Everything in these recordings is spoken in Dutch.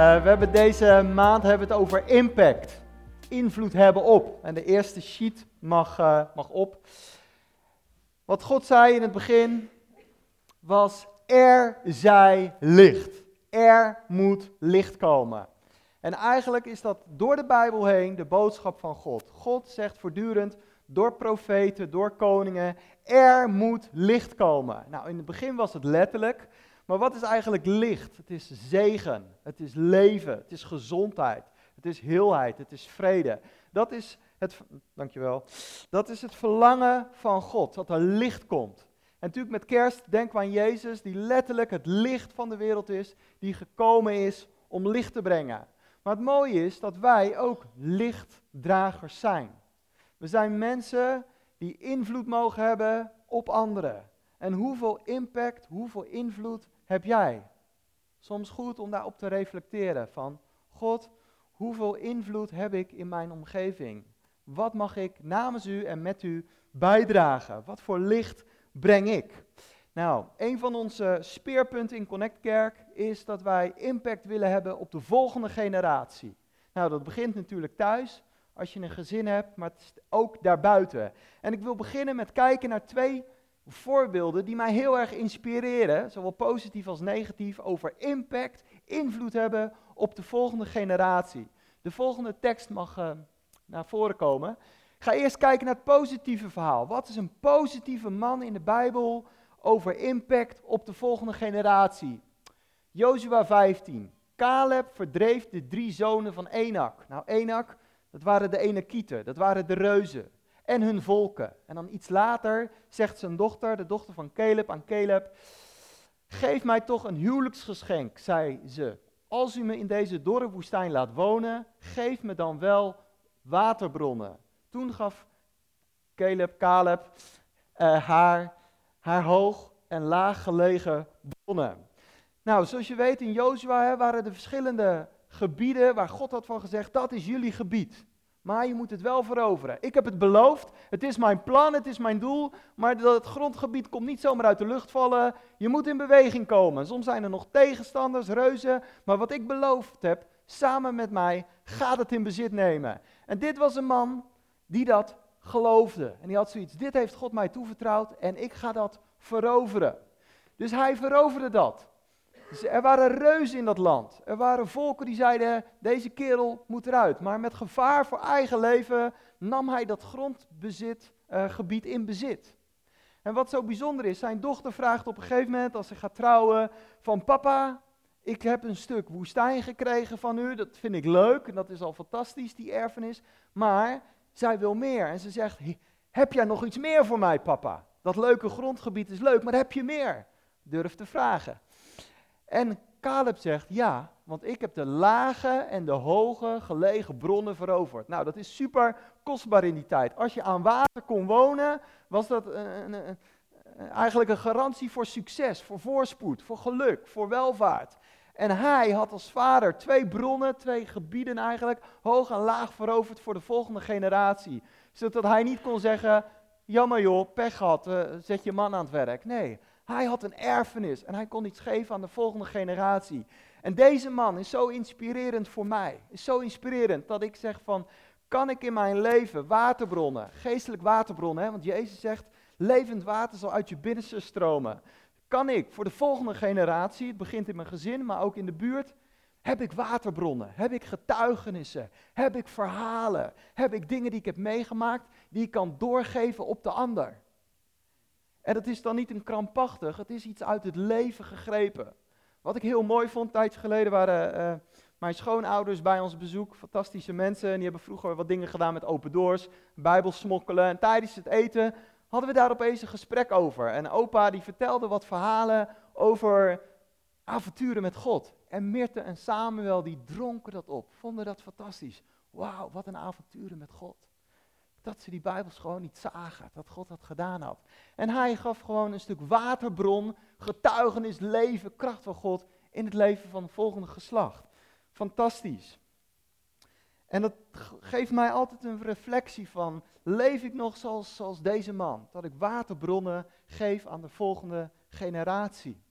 we hebben deze maand hebben het over impact. Invloed hebben op. En de eerste sheet mag, uh, mag op. Wat God zei in het begin was: Er zij licht. Er moet licht komen. En eigenlijk is dat door de Bijbel heen de boodschap van God. God zegt voortdurend door profeten, door koningen: Er moet licht komen. Nou, in het begin was het letterlijk. Maar wat is eigenlijk licht? Het is zegen, het is leven, het is gezondheid, het is heelheid, het is vrede. Dat is het, dankjewel, dat is het verlangen van God, dat er licht komt. En natuurlijk met kerst denken we aan Jezus, die letterlijk het licht van de wereld is, die gekomen is om licht te brengen. Maar het mooie is dat wij ook lichtdragers zijn. We zijn mensen die invloed mogen hebben op anderen. En hoeveel impact, hoeveel invloed heb jij? Soms goed om daarop te reflecteren van, God, hoeveel invloed heb ik in mijn omgeving? Wat mag ik namens u en met u bijdragen? Wat voor licht breng ik? Nou, een van onze speerpunten in Connect Kerk is dat wij impact willen hebben op de volgende generatie. Nou, dat begint natuurlijk thuis, als je een gezin hebt, maar het is ook daarbuiten. En ik wil beginnen met kijken naar twee voorbeelden die mij heel erg inspireren, zowel positief als negatief, over impact, invloed hebben op de volgende generatie. De volgende tekst mag uh, naar voren komen. Ik ga eerst kijken naar het positieve verhaal. Wat is een positieve man in de Bijbel over impact op de volgende generatie? Jozua 15. Caleb verdreef de drie zonen van Enak. Nou, Enak, dat waren de Enakieten, dat waren de reuzen en hun volken. En dan iets later zegt zijn dochter, de dochter van Caleb, aan Caleb: Geef mij toch een huwelijksgeschenk, zei ze. Als u me in deze dorre woestijn laat wonen, geef me dan wel waterbronnen. Toen gaf Caleb, Caleb uh, haar, haar hoog en laag gelegen bronnen. Nou, zoals je weet in Jozua waren er verschillende gebieden waar God had van gezegd, dat is jullie gebied. Maar je moet het wel veroveren. Ik heb het beloofd, het is mijn plan, het is mijn doel, maar dat grondgebied komt niet zomaar uit de lucht vallen. Je moet in beweging komen. Soms zijn er nog tegenstanders, reuzen, maar wat ik beloofd heb, samen met mij, gaat het in bezit nemen. En dit was een man die dat geloofde. En die had zoiets, dit heeft God mij toevertrouwd en ik ga dat veroveren. Dus hij veroverde dat. Dus er waren reuzen in dat land. Er waren volken die zeiden, deze kerel moet eruit. Maar met gevaar voor eigen leven nam hij dat grondbezitgebied uh, in bezit. En wat zo bijzonder is, zijn dochter vraagt op een gegeven moment, als ze gaat trouwen, van papa, ik heb een stuk woestijn gekregen van u, dat vind ik leuk en dat is al fantastisch, die erfenis. Maar zij wil meer en ze zegt, heb jij nog iets meer voor mij papa? Dat leuke grondgebied is leuk, maar heb je meer? Durf te vragen. En Caleb zegt, ja, want ik heb de lage en de hoge gelegen bronnen veroverd. Nou, dat is super kostbaar in die tijd. Als je aan water kon wonen, was dat een, eigenlijk een garantie voor succes, voor voorspoed, voor geluk, voor welvaart. En hij had als vader twee bronnen, twee gebieden eigenlijk, hoog en laag veroverd voor de volgende generatie. Zodat hij niet kon zeggen, jammer joh, pech gehad, uh, zet je man aan het werk. Nee, hij had een erfenis en hij kon iets geven aan de volgende generatie. En deze man is zo inspirerend voor mij. Is zo inspirerend dat ik zeg van, kan ik in mijn leven waterbronnen, geestelijk waterbronnen, hè, want Jezus zegt, levend water zal uit je binnenste stromen. Kan ik voor de volgende generatie, het begint in mijn gezin, maar ook in de buurt, heb ik waterbronnen? Heb ik getuigenissen? Heb ik verhalen? Heb ik dingen die ik heb meegemaakt die ik kan doorgeven op de ander? En dat is dan niet een krampachtig, het is iets uit het leven gegrepen. Wat ik heel mooi vond, tijdje geleden waren uh, mijn schoonouders bij ons bezoek. Fantastische mensen. En die hebben vroeger wat dingen gedaan met open doors, bijbel smokkelen. En tijdens het eten hadden we daar opeens een gesprek over. En opa die vertelde wat verhalen over avonturen met God. En Mirte en Samuel die dronken dat op, vonden dat fantastisch. Wauw, wat een avonturen met God dat ze die Bijbels gewoon niet zagen, dat God dat gedaan had. En hij gaf gewoon een stuk waterbron, getuigenis, leven, kracht van God in het leven van het volgende geslacht. Fantastisch. En dat geeft mij altijd een reflectie van, leef ik nog zoals, zoals deze man? Dat ik waterbronnen geef aan de volgende generatie.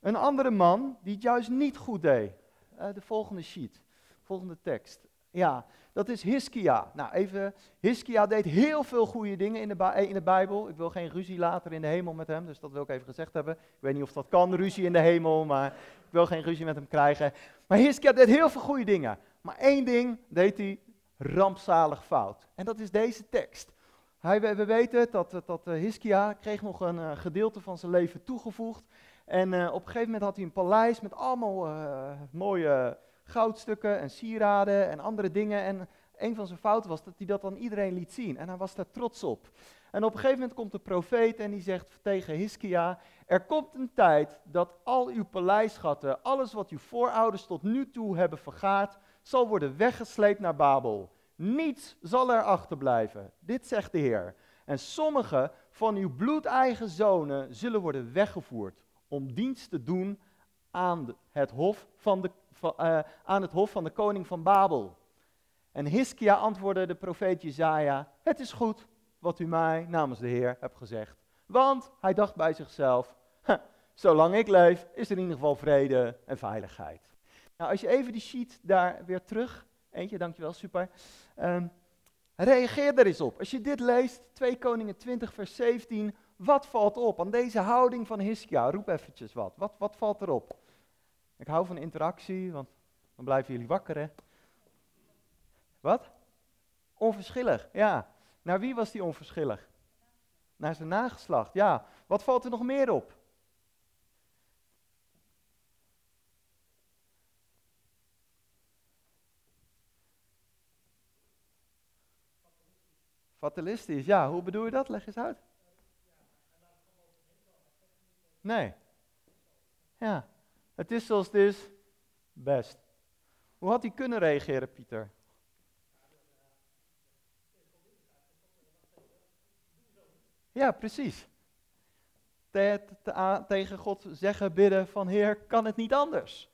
Een andere man die het juist niet goed deed. eh, de volgende sheet, volgende tekst. Ja, dat is Hiskia. Nou, even, Hiskia deed heel veel goede dingen in de, in de Bijbel. Ik wil geen ruzie later in de hemel met hem, dus dat wil ik even gezegd hebben. Ik weet niet of dat kan, ruzie in de hemel, maar ik wil geen ruzie met hem krijgen. Maar Hiskia deed heel veel goede dingen. Maar één ding deed hij rampzalig fout. En dat is deze tekst. We, weten dat, dat uh, Hiskia kreeg nog een uh, gedeelte van zijn leven toegevoegd. En uh, op een gegeven moment had hij een paleis met allemaal mooie goudstukken en sieraden en andere dingen. En een van zijn fouten was dat hij dat aan iedereen liet zien. En hij was daar trots op. En op een gegeven moment komt de profeet en die zegt tegen Hiskia: Er komt een tijd dat al uw paleisschatten, alles wat uw voorouders tot nu toe hebben vergaard, zal worden weggesleept naar Babel. Niets zal er achterblijven. Dit zegt de Heer. En sommige van uw bloedeigen zonen zullen worden weggevoerd om dienst te doen aan het hof van de, uh, aan het hof van de koning van Babel. En Hiskia antwoordde de profeet Jezaja, het is goed wat u mij namens de Heer hebt gezegd. Want hij dacht bij zichzelf, zolang ik leef is er in ieder geval vrede en veiligheid. Nou, als je even die sheet daar weer terug, eentje, dankjewel, super. Um, reageer er eens op. Als je dit leest, 2 Koningen 20 vers 17, wat valt op aan deze houding van Hiskia? Roep eventjes wat. Wat, wat valt erop? Ik hou van interactie, want dan blijven jullie wakker, hè? Wat? Onverschillig, ja. Naar wie was die onverschillig? Naar zijn nageslacht, ja. Wat valt er nog meer op? Fatalistisch, ja. Hoe bedoel je dat? Leg eens uit. Nee. Ja. Het is zoals het is, best. Hoe had hij kunnen reageren, Pieter? Ja, precies. tegen God zeggen, bidden van Heer, kan het niet anders?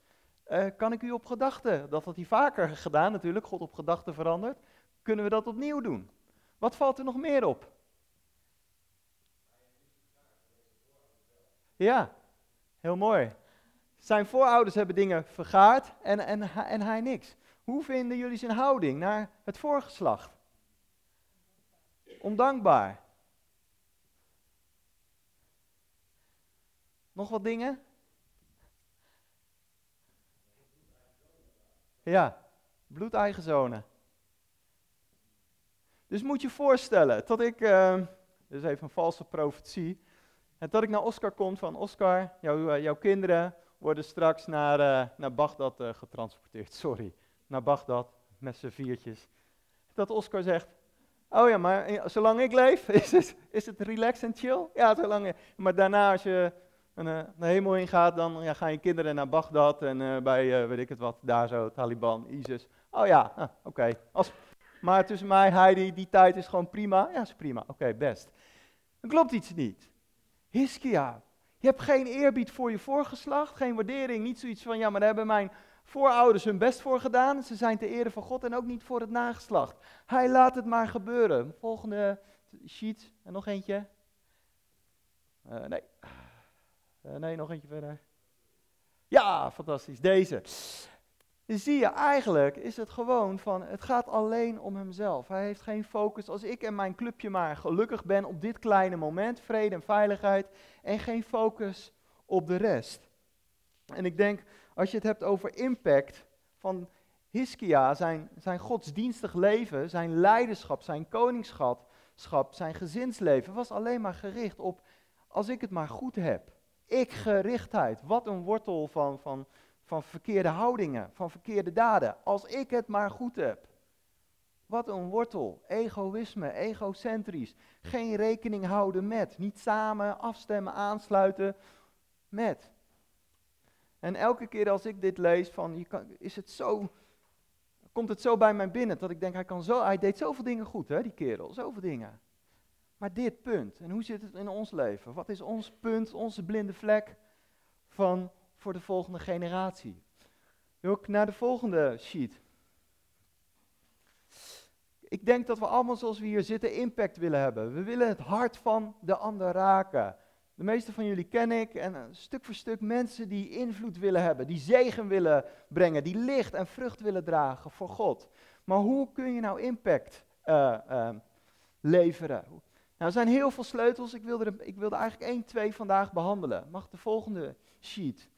Uh, kan ik u op gedachten? Dat had hij vaker gedaan natuurlijk, God op gedachten veranderd. Kunnen we dat opnieuw doen? Wat valt er nog meer op? Ja, heel mooi. Zijn voorouders hebben dingen vergaard en, en, en hij niks. Hoe vinden jullie zijn houding naar het voorgeslacht? Ondankbaar. Nog wat dingen? Ja, bloedeigen zonen. Dus moet je voorstellen dat ik, uh, dit is even een valse profetie, dat ik naar Oscar kom van Oscar, jou, jouw kinderen worden straks naar, uh, naar Bagdad uh, getransporteerd. Sorry, naar Bagdad met z'n viertjes. Dat Oscar zegt, oh ja, maar eh, zolang ik leef, is het, is het relaxed en chill? Ja, zolang. Maar daarna als je naar de hemel ingaat, dan ja, gaan je kinderen naar Bagdad en bij, weet ik het wat, daar zo, Taliban, ISIS. Oh ja, ah, oké. Maar tussen mij, Heidi, die tijd is gewoon prima. Ja, is prima. Oké, best. Dan klopt iets niet. Hiskia, je hebt geen eerbied voor je voorgeslacht, geen waardering, niet zoiets van, ja, maar daar hebben mijn voorouders hun best voor gedaan. Ze zijn te ere van God en ook niet voor het nageslacht. Hij laat het maar gebeuren. Volgende sheet, en nog eentje. Uh, nee. Uh, nee, nog eentje verder. Ja, fantastisch. Deze. Zie je, eigenlijk is het gewoon van, het gaat alleen om hemzelf. Hij heeft geen focus. Als ik en mijn clubje maar gelukkig ben op dit kleine moment, vrede en veiligheid, en geen focus op de rest. En ik denk, als je het hebt over impact van Hiskia, zijn, zijn godsdienstig leven, zijn leiderschap, zijn koningschap, zijn gezinsleven, was alleen maar gericht op, als ik het maar goed heb. Ik gerichtheid, wat een wortel van, van, van verkeerde houdingen, van verkeerde daden. Als ik het maar goed heb. Wat een wortel. Egoïsme, egocentrisch. Geen rekening houden met. Niet samen afstemmen, aansluiten met. En elke keer als ik dit lees, van, je kan, is het zo, komt het zo bij mij binnen dat ik denk, hij, kan zo, hij deed zoveel dingen goed, hè, die kerel. Zoveel dingen. Maar dit punt, en hoe zit het in ons leven? Wat is ons punt, onze blinde vlek van voor de volgende generatie. Ook naar de volgende sheet. Ik denk dat we allemaal zoals we hier zitten impact willen hebben. We willen het hart van de ander raken. De meeste van jullie ken ik en een stuk voor stuk mensen die invloed willen hebben, die zegen willen brengen, die licht en vrucht willen dragen voor God. Maar hoe kun je nou impact uh, uh, leveren? Nou, er zijn heel veel sleutels. Ik wilde, er, ik wilde eigenlijk één, twee vandaag behandelen. Mag de volgende sheet.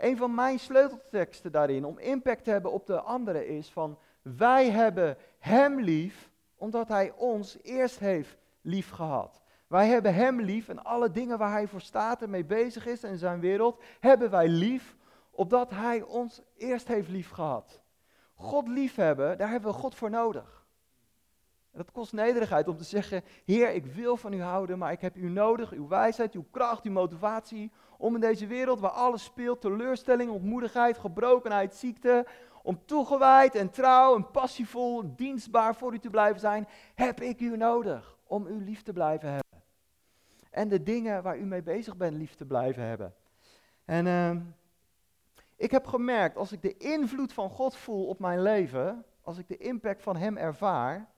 Een van mijn sleutelteksten daarin om impact te hebben op de anderen is van wij hebben Hem lief omdat Hij ons eerst heeft lief gehad. Wij hebben Hem lief en alle dingen waar Hij voor staat en mee bezig is in zijn wereld, hebben wij lief, opdat Hij ons eerst heeft lief gehad. God liefhebben, daar hebben we God voor nodig. dat kost nederigheid om te zeggen, Heer, ik wil van u houden, maar ik heb u nodig, uw wijsheid, uw kracht, uw motivatie, om in deze wereld waar alles speelt, teleurstelling, ontmoedigheid, gebrokenheid, ziekte, om toegewijd en trouw en passievol, dienstbaar voor u te blijven zijn, heb ik u nodig om u lief te blijven hebben en de dingen waar u mee bezig bent lief te blijven hebben. En uh, ik heb gemerkt, als ik de invloed van God voel op mijn leven, als ik de impact van Hem ervaar,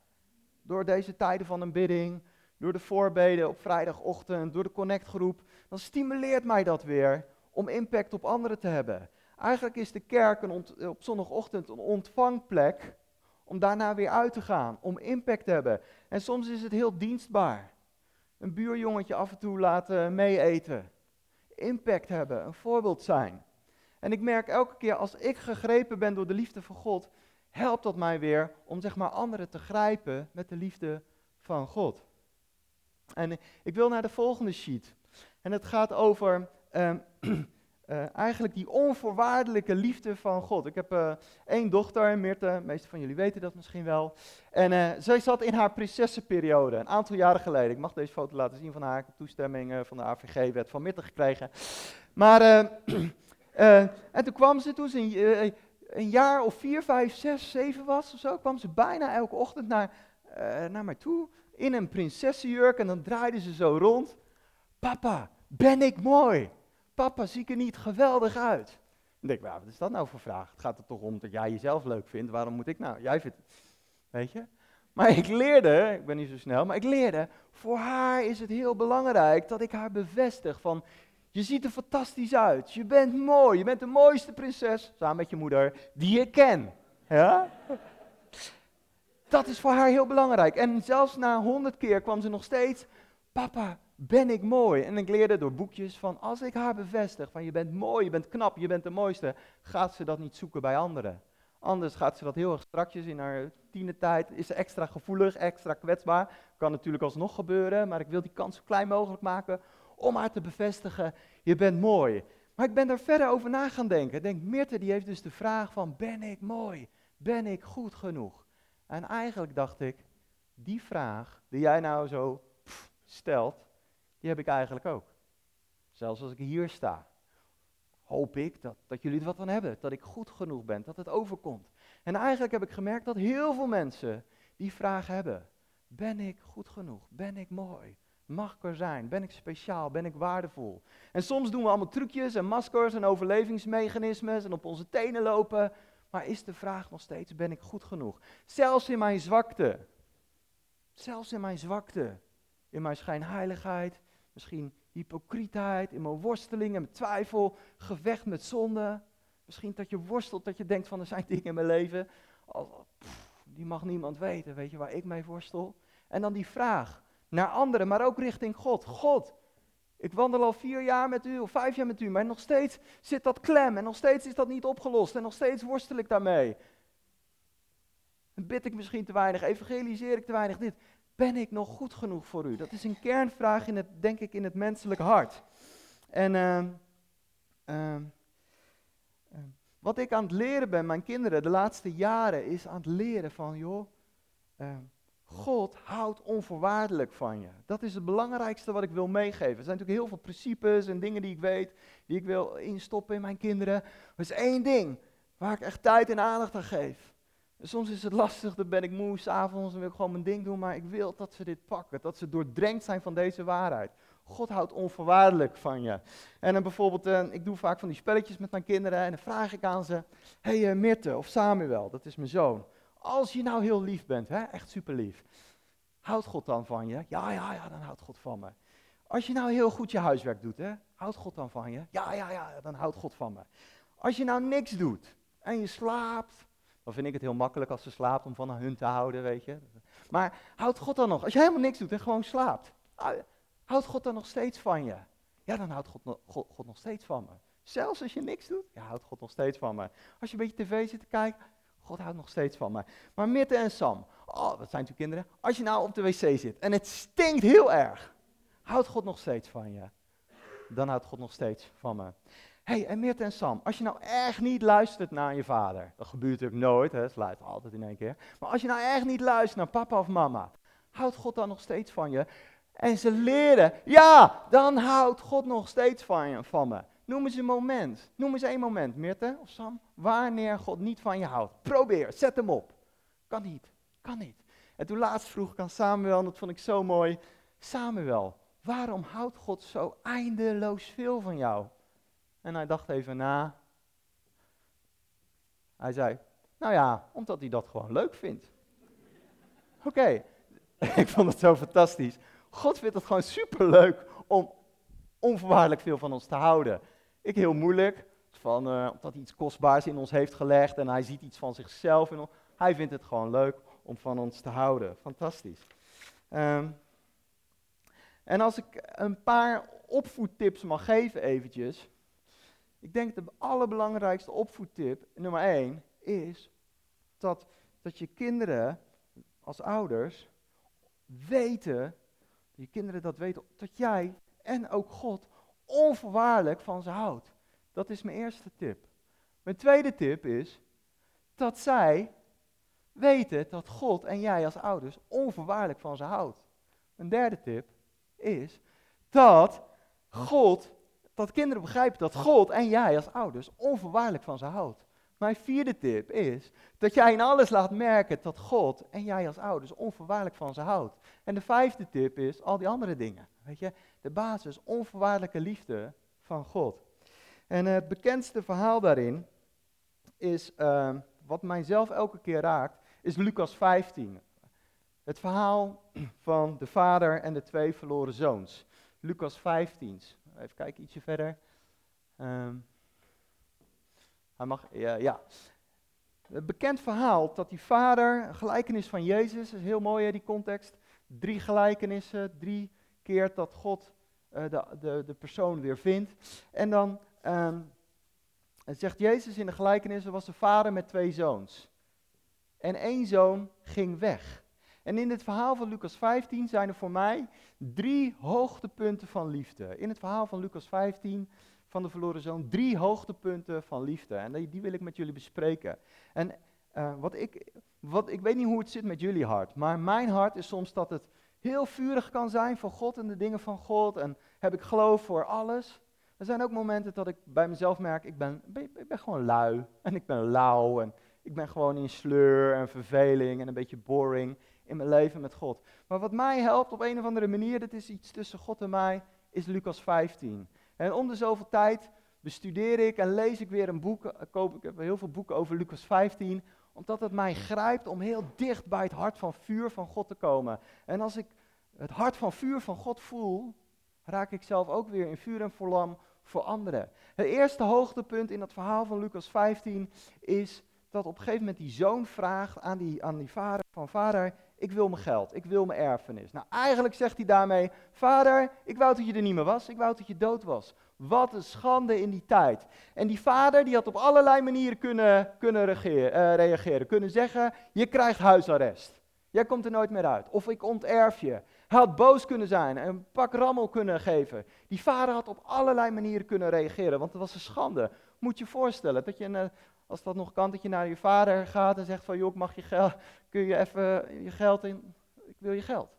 door deze tijden van een bidding, door de voorbeden op vrijdagochtend, door de connectgroep, dan stimuleert mij dat weer om impact op anderen te hebben. Eigenlijk is de kerk een op zondagochtend een ontvangplek om daarna weer uit te gaan, om impact te hebben. En soms is het heel dienstbaar een buurjongetje af en toe laten meeeten. Impact hebben, een voorbeeld zijn. En ik merk elke keer als ik gegrepen ben door de liefde van God, helpt dat mij weer om zeg maar anderen te grijpen met de liefde van God. En ik wil naar de volgende sheet. En het gaat over um, uh, eigenlijk die onvoorwaardelijke liefde van God. Ik heb uh, één dochter, Mirte, de meeste van jullie weten dat misschien wel. En uh, zij zat in haar prinsessenperiode, een aantal jaren geleden. Ik mag deze foto laten zien van haar. Toestemming van de AVG-wet van Mirte gekregen. Maar, en toen kwam ze, toen ze een, een, jaar of vier, vijf, zes, zeven was of zo, kwam ze bijna elke ochtend naar, naar mij toe in een prinsessenjurk. En dan draaide ze zo rond. Papa, ben ik mooi? Papa, zie ik er niet geweldig uit? Dan denk ik, wat is dat nou voor vraag? Het gaat er toch om dat jij jezelf leuk vindt. Waarom moet ik nou? Jij vindt het. Weet je? Maar ik leerde, ik ben niet zo snel, maar ik leerde, voor haar is het heel belangrijk dat ik haar bevestig van, je ziet er fantastisch uit, je bent mooi, je bent de mooiste prinses, samen met je moeder, die ik ken. Ja? Dat is voor haar heel belangrijk. En zelfs na honderd keer kwam ze nog steeds, papa, ben ik mooi? En ik leerde door boekjes van als ik haar bevestig van je bent mooi, je bent knap, je bent de mooiste, gaat ze dat niet zoeken bij anderen. Anders gaat ze dat heel erg strakjes in haar tienertijd, is ze extra gevoelig, extra kwetsbaar. Kan natuurlijk alsnog gebeuren, maar ik wil die kans zo klein mogelijk maken om haar te bevestigen, je bent mooi. Maar ik ben daar verder over na gaan denken. Ik denk, Mirte die heeft dus de vraag van, ben ik mooi? Ben ik goed genoeg? En eigenlijk dacht ik, die vraag die jij nou zo stelt, die heb ik eigenlijk ook. Zelfs als ik hier sta, hoop ik dat, dat jullie er wat van hebben. Dat ik goed genoeg ben, dat het overkomt. En eigenlijk heb ik gemerkt dat heel veel mensen die vraag hebben. Ben ik goed genoeg? Ben ik mooi? Mag ik er zijn? Ben ik speciaal? Ben ik waardevol? En soms doen we allemaal trucjes en maskers en overlevingsmechanismes en op onze tenen lopen. Maar is de vraag nog steeds, ben ik goed genoeg? Zelfs in mijn zwakte. Zelfs in mijn zwakte. In mijn schijnheiligheid, Misschien hypocrietheid, in mijn worsteling en mijn twijfel, gevecht met zonde. Misschien dat je worstelt, dat je denkt van er zijn dingen in mijn leven, die mag niemand weten, weet je waar ik mee worstel. En dan die vraag naar anderen, maar ook richting God. God, ik wandel al vier jaar met u of vijf jaar met u, maar nog steeds zit dat klem en nog steeds is dat niet opgelost en nog steeds worstel ik daarmee. bid ik misschien te weinig, evangeliseer ik te weinig dit ben ik nog goed genoeg voor u? Dat is een kernvraag, in het, denk ik, in het menselijk hart. En uh, uh, wat ik aan het leren ben, mijn kinderen, de laatste jaren, is aan het leren van, joh, ehm, God houdt onvoorwaardelijk van je. Dat is het belangrijkste wat ik wil meegeven. Er zijn natuurlijk heel veel principes en dingen die ik weet, die ik wil instoppen in mijn kinderen. Maar er is één ding waar ik echt tijd en aandacht aan geef. Soms is het lastig, dan ben ik moe, s'avonds, dan wil ik gewoon mijn ding doen, maar ik wil dat ze dit pakken, dat ze doordrenkt zijn van deze waarheid. God houdt onvoorwaardelijk van je. En dan bijvoorbeeld, uh, ik doe vaak van die spelletjes met mijn kinderen en dan vraag ik aan ze, hey, uh, Mirte of Samuel, dat is mijn zoon. Als je nou heel lief bent, hè, echt super lief, houdt God dan van je? Ja, ja, ja, dan houdt God van me. Als je nou heel goed je huiswerk doet, hè, houdt God dan van je? Ja, ja, ja, dan houdt God van me. Als je nou niks doet en je slaapt, dan vind ik het heel makkelijk als ze slaapt om van hun te houden, weet je. Maar houdt God dan nog, als je helemaal niks doet en gewoon slaapt, houdt God dan nog steeds van je? Ja, dan houdt God, God, God nog steeds van me. Zelfs als je niks doet, ja, houdt God nog steeds van me. Als je een beetje tv zit te kijken, God houdt nog steeds van me. Maar Mitte en Sam, oh, dat zijn natuurlijk kinderen. Als je nou op de wc zit en het stinkt heel erg, houdt God nog steeds van je. Dan houdt God nog steeds van me. Hey, en Mirte en Sam, als je nou echt niet luistert naar je vader, dat gebeurt natuurlijk nooit, hè, ze altijd in één keer. Maar als je nou echt niet luistert naar papa of mama, houdt God dan nog steeds van je? En ze leren, ja, dan houdt God nog steeds van, je, van me. Noem eens een moment. Noem eens één moment, Mirte of Sam, wanneer God niet van je houdt. Probeer, zet hem op. Kan niet, kan niet. En toen laatst vroeg ik aan Samuel, en dat vond ik zo mooi. Samuel, waarom houdt God zo eindeloos veel van jou? En hij dacht even na. Hij zei, nou ja, omdat hij dat gewoon leuk vindt. Oké, ik vond het zo fantastisch. God vindt het gewoon superleuk om onvoorwaardelijk veel van ons te houden. Ik heel moeilijk, van, uh, omdat hij iets kostbaars in ons heeft gelegd en hij ziet iets van zichzelf in ons. Hij vindt het gewoon leuk om van ons te houden. Fantastisch. Ehm, en als ik een paar opvoedtips mag geven eventjes. Ik denk de allerbelangrijkste opvoedtip, nummer één, is dat, dat je kinderen als ouders weten, je kinderen dat weten, dat jij en ook God onvoorwaardelijk van ze houdt. Dat is mijn eerste tip. Mijn tweede tip is dat zij weten dat God en jij als ouders onvoorwaardelijk van ze houdt. Mijn derde tip is dat God, dat kinderen begrijpen dat God en jij als ouders onvoorwaardelijk van ze houdt. Mijn vierde tip is dat jij in alles laat merken dat God en jij als ouders onvoorwaardelijk van ze houdt. En de vijfde tip is al die andere dingen. Weet je, de basis, onvoorwaardelijke liefde van God. En het bekendste verhaal daarin is, uh, wat mijzelf elke keer raakt, is Lucas 15. Het verhaal van de vader en de twee verloren zoons. Lucas 15. Even kijken, ietsje verder. Um, hij mag, ja, ja. Bekend verhaal dat die vader, een gelijkenis van Jezus, is heel mooi hè, die context. Drie gelijkenissen, drie keer dat God uh, de, de, de persoon weer vindt. En dan um, zegt Jezus in de gelijkenis, er was een vader met twee zoons. En één zoon ging weg. En in het verhaal van Lucas 15 zijn er voor mij drie hoogtepunten van liefde. In het verhaal van Lucas 15 van de verloren zoon drie hoogtepunten van liefde. En die, die wil ik met jullie bespreken. En uh, wat ik, wat, ik weet niet hoe het zit met jullie hart, maar mijn hart is soms dat het heel vurig kan zijn voor God en de dingen van God. En heb ik geloof voor alles. Er zijn ook momenten dat ik bij mezelf merk, ik ben, ik ben gewoon lui en ik ben lauw en ik ben gewoon in sleur en verveling en een beetje boring in mijn leven met God. Maar wat mij helpt op een of andere manier, dat is iets tussen God en mij, is Lucas 15. En om de zoveel tijd bestudeer ik en lees ik weer een boek. Eh, ik heb heel veel boeken over Lucas 15, omdat het mij grijpt om heel dicht bij het hart van vuur van God te komen. En als ik het hart van vuur van God voel, raak ik zelf ook weer in vuur en vlam voor anderen. Het eerste hoogtepunt in dat verhaal van Lucas 15 is dat op een gegeven moment die zoon vraagt aan die, aan die vader van vader, ik wil mijn geld, ik wil mijn erfenis. Nou, eigenlijk zegt hij daarmee, vader, ik wou dat je er niet meer was, ik wou dat je dood was. Wat een schande in die tijd. En die vader die had op allerlei manieren kunnen, kunnen regeren, uh, reageren. Kunnen zeggen, je krijgt huisarrest. Jij komt er nooit meer uit. Of ik onterf je. Hij had boos kunnen zijn en een pak rammel kunnen geven. Die vader had op allerlei manieren kunnen reageren, want het was een schande. Moet je je voorstellen dat je, een, als dat nog kan, dat je naar je vader gaat en zegt van, joh, mag je geld, kun je even je geld in, ik wil je geld.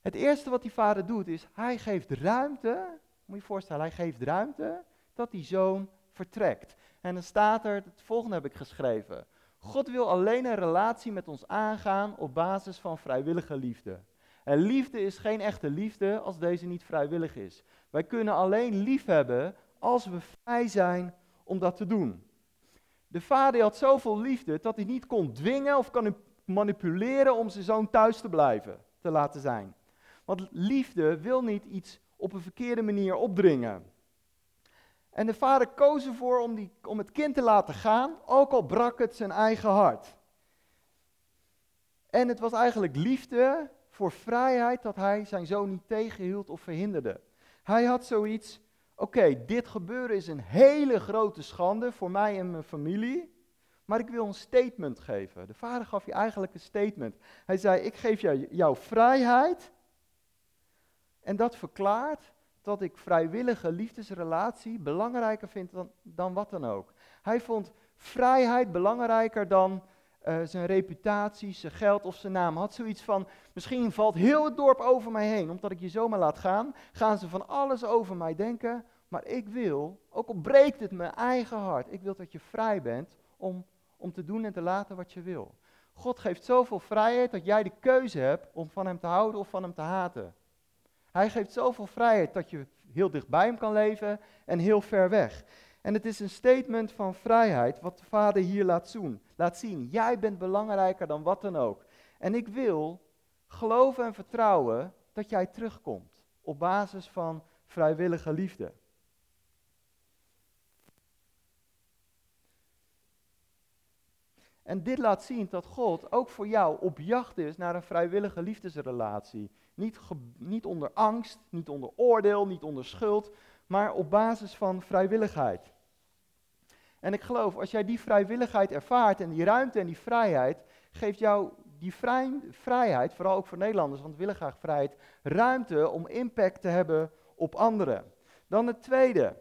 Het eerste wat die vader doet is, hij geeft ruimte, moet je je voorstellen, hij geeft ruimte dat die zoon vertrekt. En dan staat er, het volgende heb ik geschreven. God wil alleen een relatie met ons aangaan op basis van vrijwillige liefde. En liefde is geen echte liefde als deze niet vrijwillig is. Wij kunnen alleen lief hebben als we vrij zijn om dat te doen. De vader had zoveel liefde dat hij niet kon dwingen of kan manipuleren om zijn zoon thuis te blijven, te laten zijn. Want liefde wil niet iets op een verkeerde manier opdringen. En de vader koos ervoor om, die, om het kind te laten gaan, ook al brak het zijn eigen hart. En het was eigenlijk liefde voor vrijheid dat hij zijn zoon niet tegenhield of verhinderde. Hij had zoiets, oké, dit gebeuren is een hele grote schande voor mij en mijn familie, maar ik wil een statement geven. De vader gaf je eigenlijk een statement. Hij zei, ik geef jou jouw vrijheid en dat verklaart dat ik vrijwillige liefdesrelatie belangrijker vind dan, dan wat dan ook. Hij vond vrijheid belangrijker dan uh, zijn reputatie, zijn geld of zijn naam. Had zoiets van, misschien valt heel het dorp over mij heen, omdat ik je zomaar laat gaan. Gaan ze van alles over mij denken. Maar ik wil, ook al breekt het mijn eigen hart, ik wil dat je vrij bent om, om te doen en te laten wat je wil. God geeft zoveel vrijheid dat jij de keuze hebt om van hem te houden of van hem te haten. Hij geeft zoveel vrijheid dat je heel dicht bij hem kan leven en heel ver weg. En het is een statement van vrijheid wat de Vader hier laat zien. Laat zien, jij bent belangrijker dan wat dan ook. En ik wil geloven en vertrouwen dat jij terugkomt op basis van vrijwillige liefde. En dit laat zien dat God ook voor jou op jacht is naar een vrijwillige liefdesrelatie. Niet, niet onder angst, niet onder oordeel, niet onder schuld, maar op basis van vrijwilligheid. En ik geloof, als jij die vrijwilligheid ervaart en die ruimte en die vrijheid, geeft jou die vrij, vrijheid, vooral ook voor Nederlanders, want we willen graag vrijheid, ruimte om impact te hebben op anderen. Dan het tweede.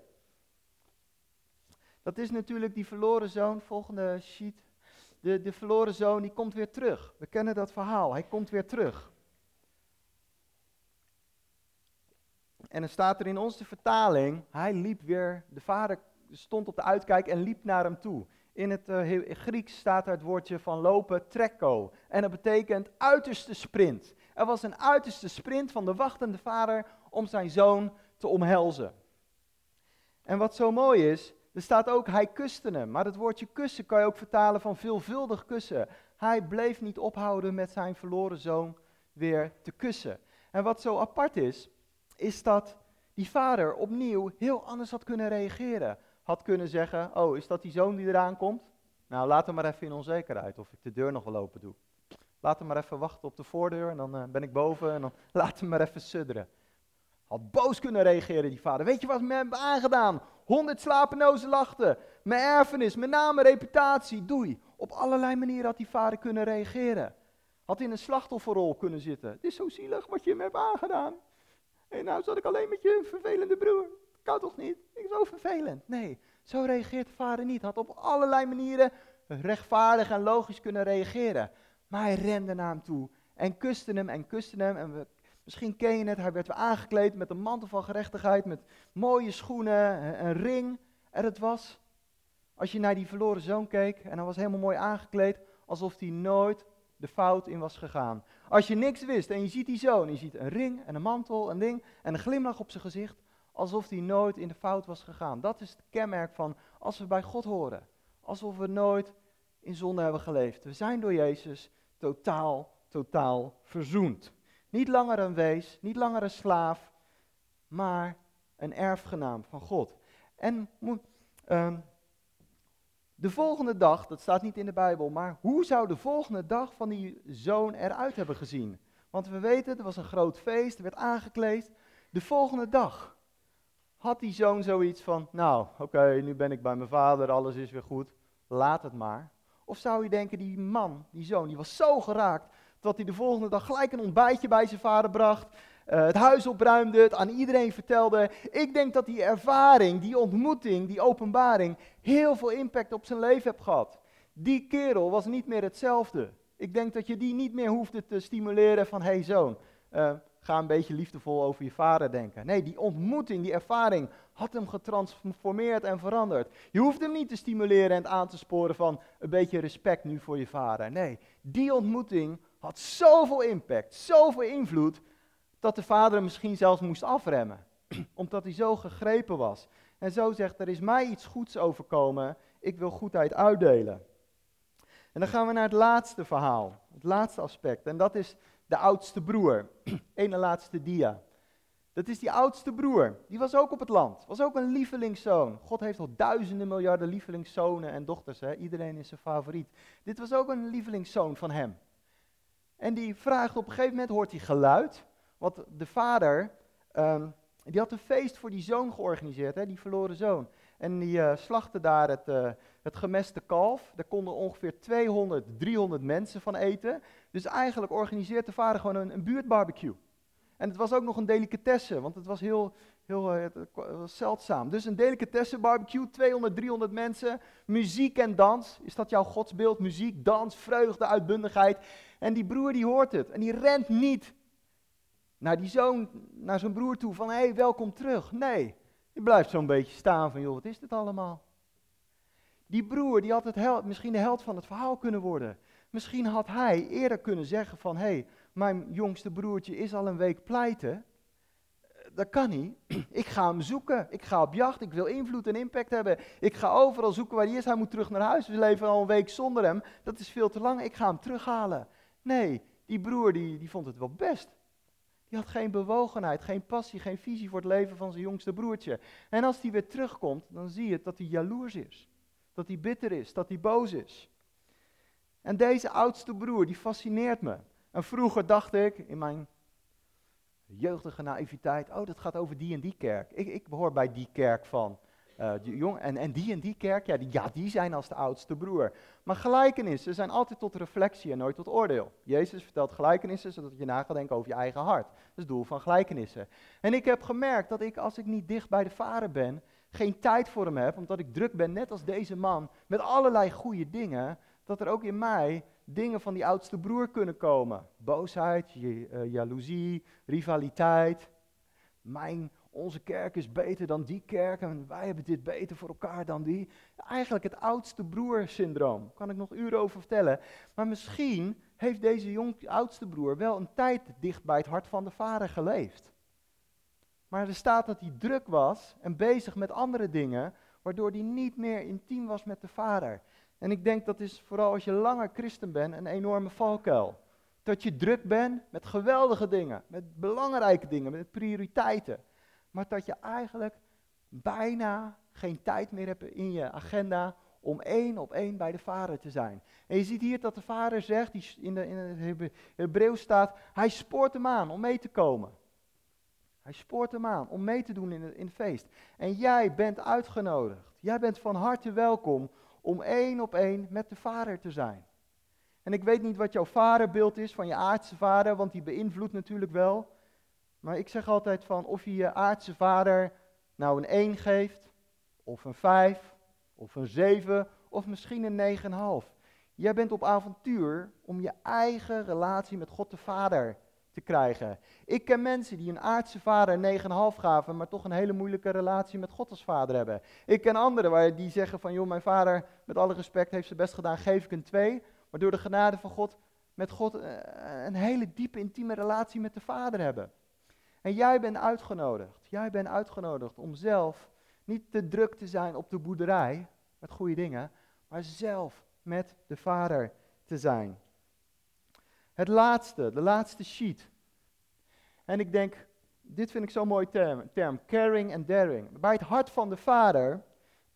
Dat is natuurlijk die verloren zoon, volgende sheet. De, de verloren zoon, die komt weer terug. We kennen dat verhaal, hij komt weer terug. En dan staat er in onze vertaling, hij liep weer, de vader stond op de uitkijk en liep naar hem toe. In het uh, Grieks staat er het woordje van lopen, trekko. En dat betekent uiterste sprint. Er was een uiterste sprint van de wachtende vader om zijn zoon te omhelzen. En wat zo mooi is, er staat ook hij kuste hem. Maar het woordje kussen kan je ook vertalen van veelvuldig kussen. Hij bleef niet ophouden met zijn verloren zoon weer te kussen. En wat zo apart is, is dat die vader opnieuw heel anders had kunnen reageren. Had kunnen zeggen, oh, is dat die zoon die eraan komt? Nou, laat hem maar even in onzekerheid of ik de deur nog wel open doe. Laat hem maar even wachten op de voordeur en dan uh, ben ik boven en dan laat hem maar even sudderen. Had boos kunnen reageren, die vader. Weet je wat me hebben aangedaan? Honderd slapeloze lachten. Mijn erfenis, mijn naam, mijn reputatie, doei. Op allerlei manieren had die vader kunnen reageren. Had in een slachtofferrol kunnen zitten. Het is zo zielig wat je me hebt aangedaan. En nou zat ik alleen met je vervelende broer. Kan toch niet? Ik zo vervelend. Nee, zo reageert de vader niet. Had op allerlei manieren rechtvaardig en logisch kunnen reageren. Maar hij rende naar hem toe en kuste hem en kuste hem. En we, misschien ken je het, hij werd weer aangekleed met een mantel van gerechtigheid, met mooie schoenen, een ring. En het was, als je naar die verloren zoon keek, en hij was helemaal mooi aangekleed, alsof hij nooit de fout in was gegaan. Als je niks wist en je ziet die zoon, je ziet een ring en een mantel, een ding en een glimlach op zijn gezicht, alsof hij nooit in de fout was gegaan. Dat is het kenmerk van als we bij God horen. Alsof we nooit in zonde hebben geleefd. We zijn door Jezus totaal, totaal verzoend. Niet langer een wees, niet langer een slaaf, maar een erfgenaam van God. En uh, de volgende dag, dat staat niet in de Bijbel, maar hoe zou de volgende dag van die zoon eruit hebben gezien? Want we weten, er was een groot feest, er werd aangekleed. De volgende dag had die zoon zoiets van, nou oké, nu ben ik bij mijn vader, alles is weer goed, laat het maar. Of zou je denken, die man, die zoon, die was zo geraakt dat hij de volgende dag gelijk een ontbijtje bij zijn vader bracht, uh, het huis opruimde, het aan iedereen vertelde. Ik denk dat die ervaring, die ontmoeting, die openbaring heel veel impact op zijn leven heeft gehad. Die kerel was niet meer hetzelfde. Ik denk dat je die niet meer hoefde te stimuleren van, hé hey zoon, uh, ga een beetje liefdevol over je vader denken. Nee, die ontmoeting, die ervaring had hem getransformeerd en veranderd. Je hoeft hem niet te stimuleren en aan te sporen van een beetje respect nu voor je vader. Nee, die ontmoeting had zoveel impact, zoveel invloed, dat de vader hem misschien zelfs moest afremmen. Omdat hij zo gegrepen was. En zo zegt, er is mij iets goeds overkomen, ik wil goedheid uitdelen. En dan gaan we naar het laatste verhaal, het laatste aspect. En dat is de oudste broer. Ene laatste dia. Dat is die oudste broer. Die was ook op het land. Was ook een lievelingszoon. God heeft al duizenden miljarden lievelingszonen en dochters. Hè? Iedereen is zijn favoriet. Dit was ook een lievelingszoon van hem. En die vraagt op een gegeven moment, hoort hij geluid. Want de vader, ehm, die had een feest voor die zoon georganiseerd, hè, die verloren zoon. En die uh, slachtte daar het, uh, het gemeste kalf. Daar konden ongeveer 200, 300 mensen van eten. Dus eigenlijk organiseert de vader gewoon een, een buurtbarbecue. En het was ook nog een delicatesse, want het was heel, heel was zeldzaam. Dus een delicatesse barbecue, 200, 300 mensen, muziek en dans. Is dat jouw godsbeeld? Muziek, dans, vreugde, uitbundigheid. En die broer die hoort het en die rent niet naar die zoon, naar zijn broer toe van hé, hey, welkom terug. Nee, die blijft zo'n beetje staan van joh, wat is dit allemaal? Die broer die had het misschien de held van het verhaal kunnen worden. Misschien had hij eerder kunnen zeggen van hé, hey, mijn jongste broertje is al een week pleiten. Dat kan niet. Ik ga hem zoeken. Ik ga op jacht. Ik wil invloed en impact hebben. Ik ga overal zoeken waar hij is. Hij moet terug naar huis. We leven al een week zonder hem. Dat is veel te lang. Ik ga hem terughalen. Nee, die broer die, die vond het wel best. Die had geen bewogenheid, geen passie, geen visie voor het leven van zijn jongste broertje. En als die weer terugkomt, dan zie je dat hij jaloers is. Dat hij bitter is, dat hij boos is. En deze oudste broer, die fascineert me. En vroeger dacht ik, in mijn jeugdige naïviteit, oh dat gaat over die en die kerk. Ik, ik behoor bij die kerk van. Uh, jong, en, en die en die kerk, ja die, ja, die zijn als de oudste broer. Maar gelijkenissen zijn altijd tot reflectie en nooit tot oordeel. Jezus vertelt gelijkenissen zodat je na denken over je eigen hart. Dat is het doel van gelijkenissen. En ik heb gemerkt dat ik, als ik niet dicht bij de Vader ben, geen tijd voor hem heb, omdat ik druk ben, net als deze man, met allerlei goede dingen, dat er ook in mij dingen van die oudste broer kunnen komen. Boosheid, uh, jaloezie, rivaliteit. Mijn onze kerk is beter dan die kerk en wij hebben dit beter voor elkaar dan die. Eigenlijk het oudste broer-syndroom, daar kan ik nog uren over vertellen. Maar misschien heeft deze jong, oudste broer wel een tijd dicht bij het hart van de vader geleefd. Maar er staat dat hij druk was en bezig met andere dingen, waardoor hij niet meer intiem was met de vader. En ik denk dat is vooral als je langer christen bent een enorme valkuil. Dat je druk bent met geweldige dingen, met belangrijke dingen, met prioriteiten maar dat je eigenlijk bijna geen tijd meer hebt in je agenda om één op één bij de vader te zijn. En je ziet hier dat de vader zegt, die in, de, in het Hebreeuws staat, hij spoort hem aan om mee te komen. Hij spoort hem aan om mee te doen in het, in het feest. En jij bent uitgenodigd. Jij bent van harte welkom om één op één met de vader te zijn. En ik weet niet wat jouw vaderbeeld is van je aardse vader, want die beïnvloedt natuurlijk wel. Maar ik zeg altijd van of je je aardse vader nou een 1 geeft, of een 5, of een 7, of misschien een 9,5. Jij bent op avontuur om je eigen relatie met God de Vader te krijgen. Ik ken mensen die een aardse vader 9,5 gaven, maar toch een hele moeilijke relatie met God als vader hebben. Ik ken anderen waar die zeggen van, joh, mijn vader, met alle respect, heeft zijn best gedaan, geef ik een 2. Maar door de genade van God, met God eh, een hele diepe, intieme relatie met de vader hebben. En jij bent uitgenodigd. Jij bent uitgenodigd om zelf niet te druk te zijn op de boerderij met goede dingen, maar zelf met de Vader te zijn. Het laatste, de laatste sheet. En ik denk, dit vind ik zo'n mooi term, term, caring and daring. Bij het hart van de Vader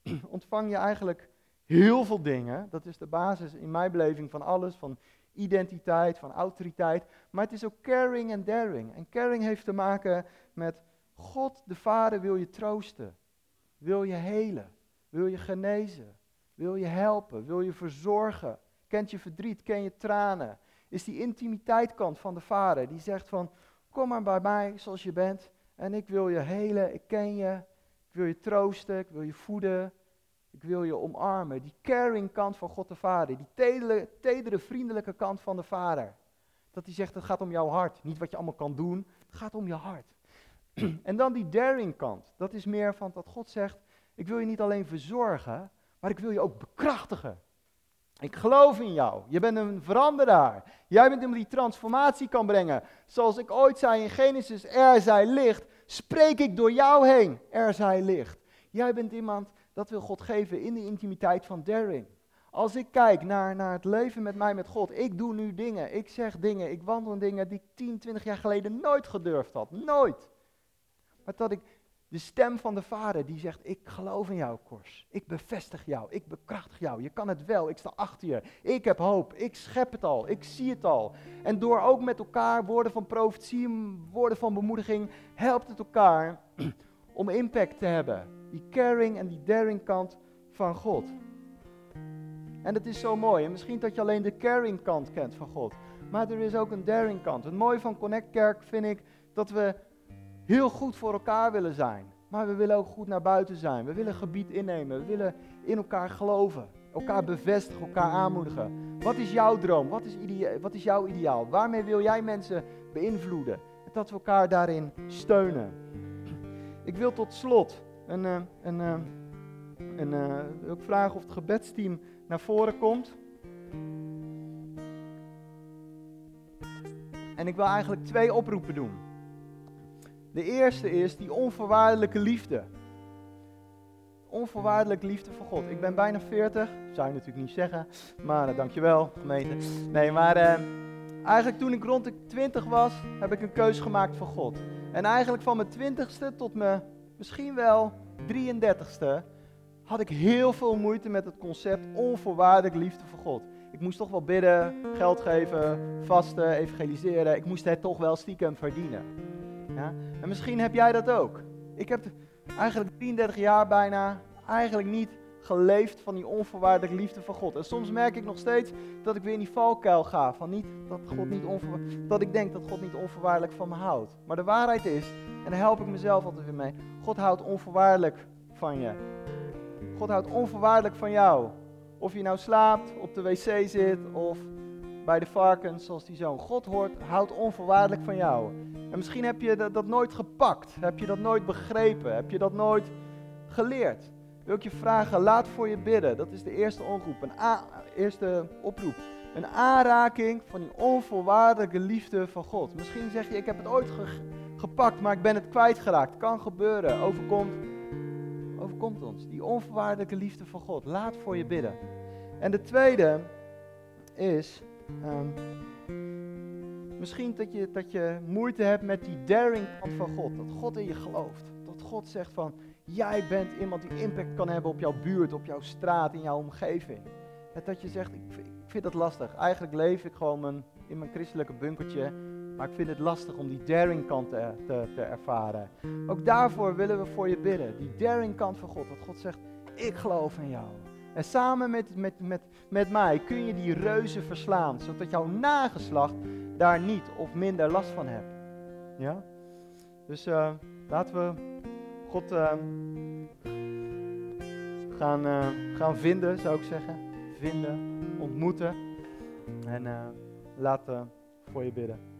ontvang je eigenlijk heel veel dingen. Dat is de basis in mijn beleving van alles, van identiteit, van autoriteit. Maar het is ook caring en daring. En caring heeft te maken met God de Vader wil je troosten, wil je helen, wil je genezen, wil je helpen, wil je verzorgen. Kent je verdriet, ken je tranen. Is die intimiteteitkant van de Vader die zegt van kom maar bij mij zoals je bent en ik wil je helen, ik ken je, ik wil je troosten, ik wil je voeden, ik wil je omarmen. Die caring kant van God de Vader. Die tedere, tedere, vriendelijke kant van de Vader. Dat hij zegt, het gaat om jouw hart. Niet wat je allemaal kan doen. Het gaat om je hart. en dan die daring kant. Dat is meer van dat God zegt, ik wil je niet alleen verzorgen, maar ik wil je ook bekrachtigen. Ik geloof in jou. Je bent een veranderaar. Jij bent iemand die transformatie kan brengen. Zoals ik ooit zei in Genesis, er zij licht, spreek ik door jou heen, er zij licht. Jij bent iemand dat wil God geven in de intimiteit van daring. Als ik kijk naar, naar het leven met mij, met God, ik doe nu dingen, ik zeg dingen, ik wandel in dingen die ik 10, 20 jaar geleden nooit gedurfd had. Nooit. Maar dat ik de stem van de Vader die zegt, ik geloof in jou, Kors. Ik bevestig jou, ik bekrachtig jou. Je kan het wel, ik sta achter je. Ik heb hoop, ik schep het al, ik zie het al. En door ook met elkaar woorden van profetie, woorden van bemoediging, helpt het elkaar om impact te hebben. Die caring en die daring kant van God. En dat is zo mooi. En misschien dat je alleen de caring kant kent van God. Maar er is ook een daring kant. Het mooie van Connect Kerk vind ik dat we heel goed voor elkaar willen zijn. Maar we willen ook goed naar buiten zijn. We willen gebied innemen. We willen in elkaar geloven. Elkaar bevestigen, elkaar aanmoedigen. Wat is jouw droom? Wat is, wat is jouw ideaal? Waarmee wil jij mensen beïnvloeden? Dat we elkaar daarin steunen. Ik wil tot slot een, een, een, een, een ook vragen of het gebedsteam naar voren komt. En ik wil eigenlijk twee oproepen doen. De eerste is die onvoorwaardelijke liefde. Onvoorwaardelijke liefde voor God. Ik ben bijna 40, zou je natuurlijk niet zeggen, maar uh, dankjewel gemeente. Nee, maar uh, eigenlijk toen ik rond de 20 was, heb ik een keuze gemaakt voor God. En eigenlijk van mijn 20ste tot mijn misschien wel 33ste had ik heel veel moeite met het concept onvoorwaardelijke liefde voor God. Ik moest toch wel bidden, geld geven, vasten, evangeliseren. Ik moest het toch wel stiekem verdienen. Ja? En misschien heb jij dat ook. Ik heb eigenlijk 33 jaar bijna eigenlijk niet geleefd van die onvoorwaardelijke liefde van God. En soms merk ik nog steeds dat ik weer in die valkuil ga. Van niet, dat, God niet dat ik denk dat God niet onvoorwaardelijk van me houdt. Maar de waarheid is, en daar help ik mezelf altijd weer mee, God houdt onvoorwaardelijk van je. God houdt onvoorwaardelijk van jou. Of je nou slaapt, op de wc zit of bij de varkens zoals die zoon. God hoort, houdt onvoorwaardelijk van jou. En misschien heb je dat, nooit gepakt. Heb je dat nooit begrepen. Heb je dat nooit geleerd. Wil ik je vragen, laat voor je bidden. Dat is de eerste oproep. Een eerste oproep. Een aanraking van die onvoorwaardelijke liefde van God. Misschien zeg je, ik heb het ooit gepakt, maar ik ben het kwijtgeraakt. Kan gebeuren. Overkomt, overkomt ons. Die onvoorwaardelijke liefde van God. Laat voor je bidden. En de tweede is, um, misschien dat je, dat je moeite hebt met die daring kant van God. Dat God in je gelooft. Dat God zegt van, jij bent iemand die impact kan hebben op jouw buurt, op jouw straat, in jouw omgeving. En dat je zegt, ik, ik vind dat lastig. Eigenlijk leef ik gewoon in mijn christelijke bunkertje. Maar ik vind het lastig om die daring kant te, te, te ervaren. Ook daarvoor willen we voor je bidden. Die daring kant van God. Dat God zegt, ik geloof in jou. En samen met, met, met, met mij kun je die reuzen verslaan, zodat jouw nageslacht daar niet of minder last van hebt. Ja? Dus uh, laten we God uh, gaan, uh, gaan vinden, zou ik zeggen. Vinden, ontmoeten. En laten voor je bidden.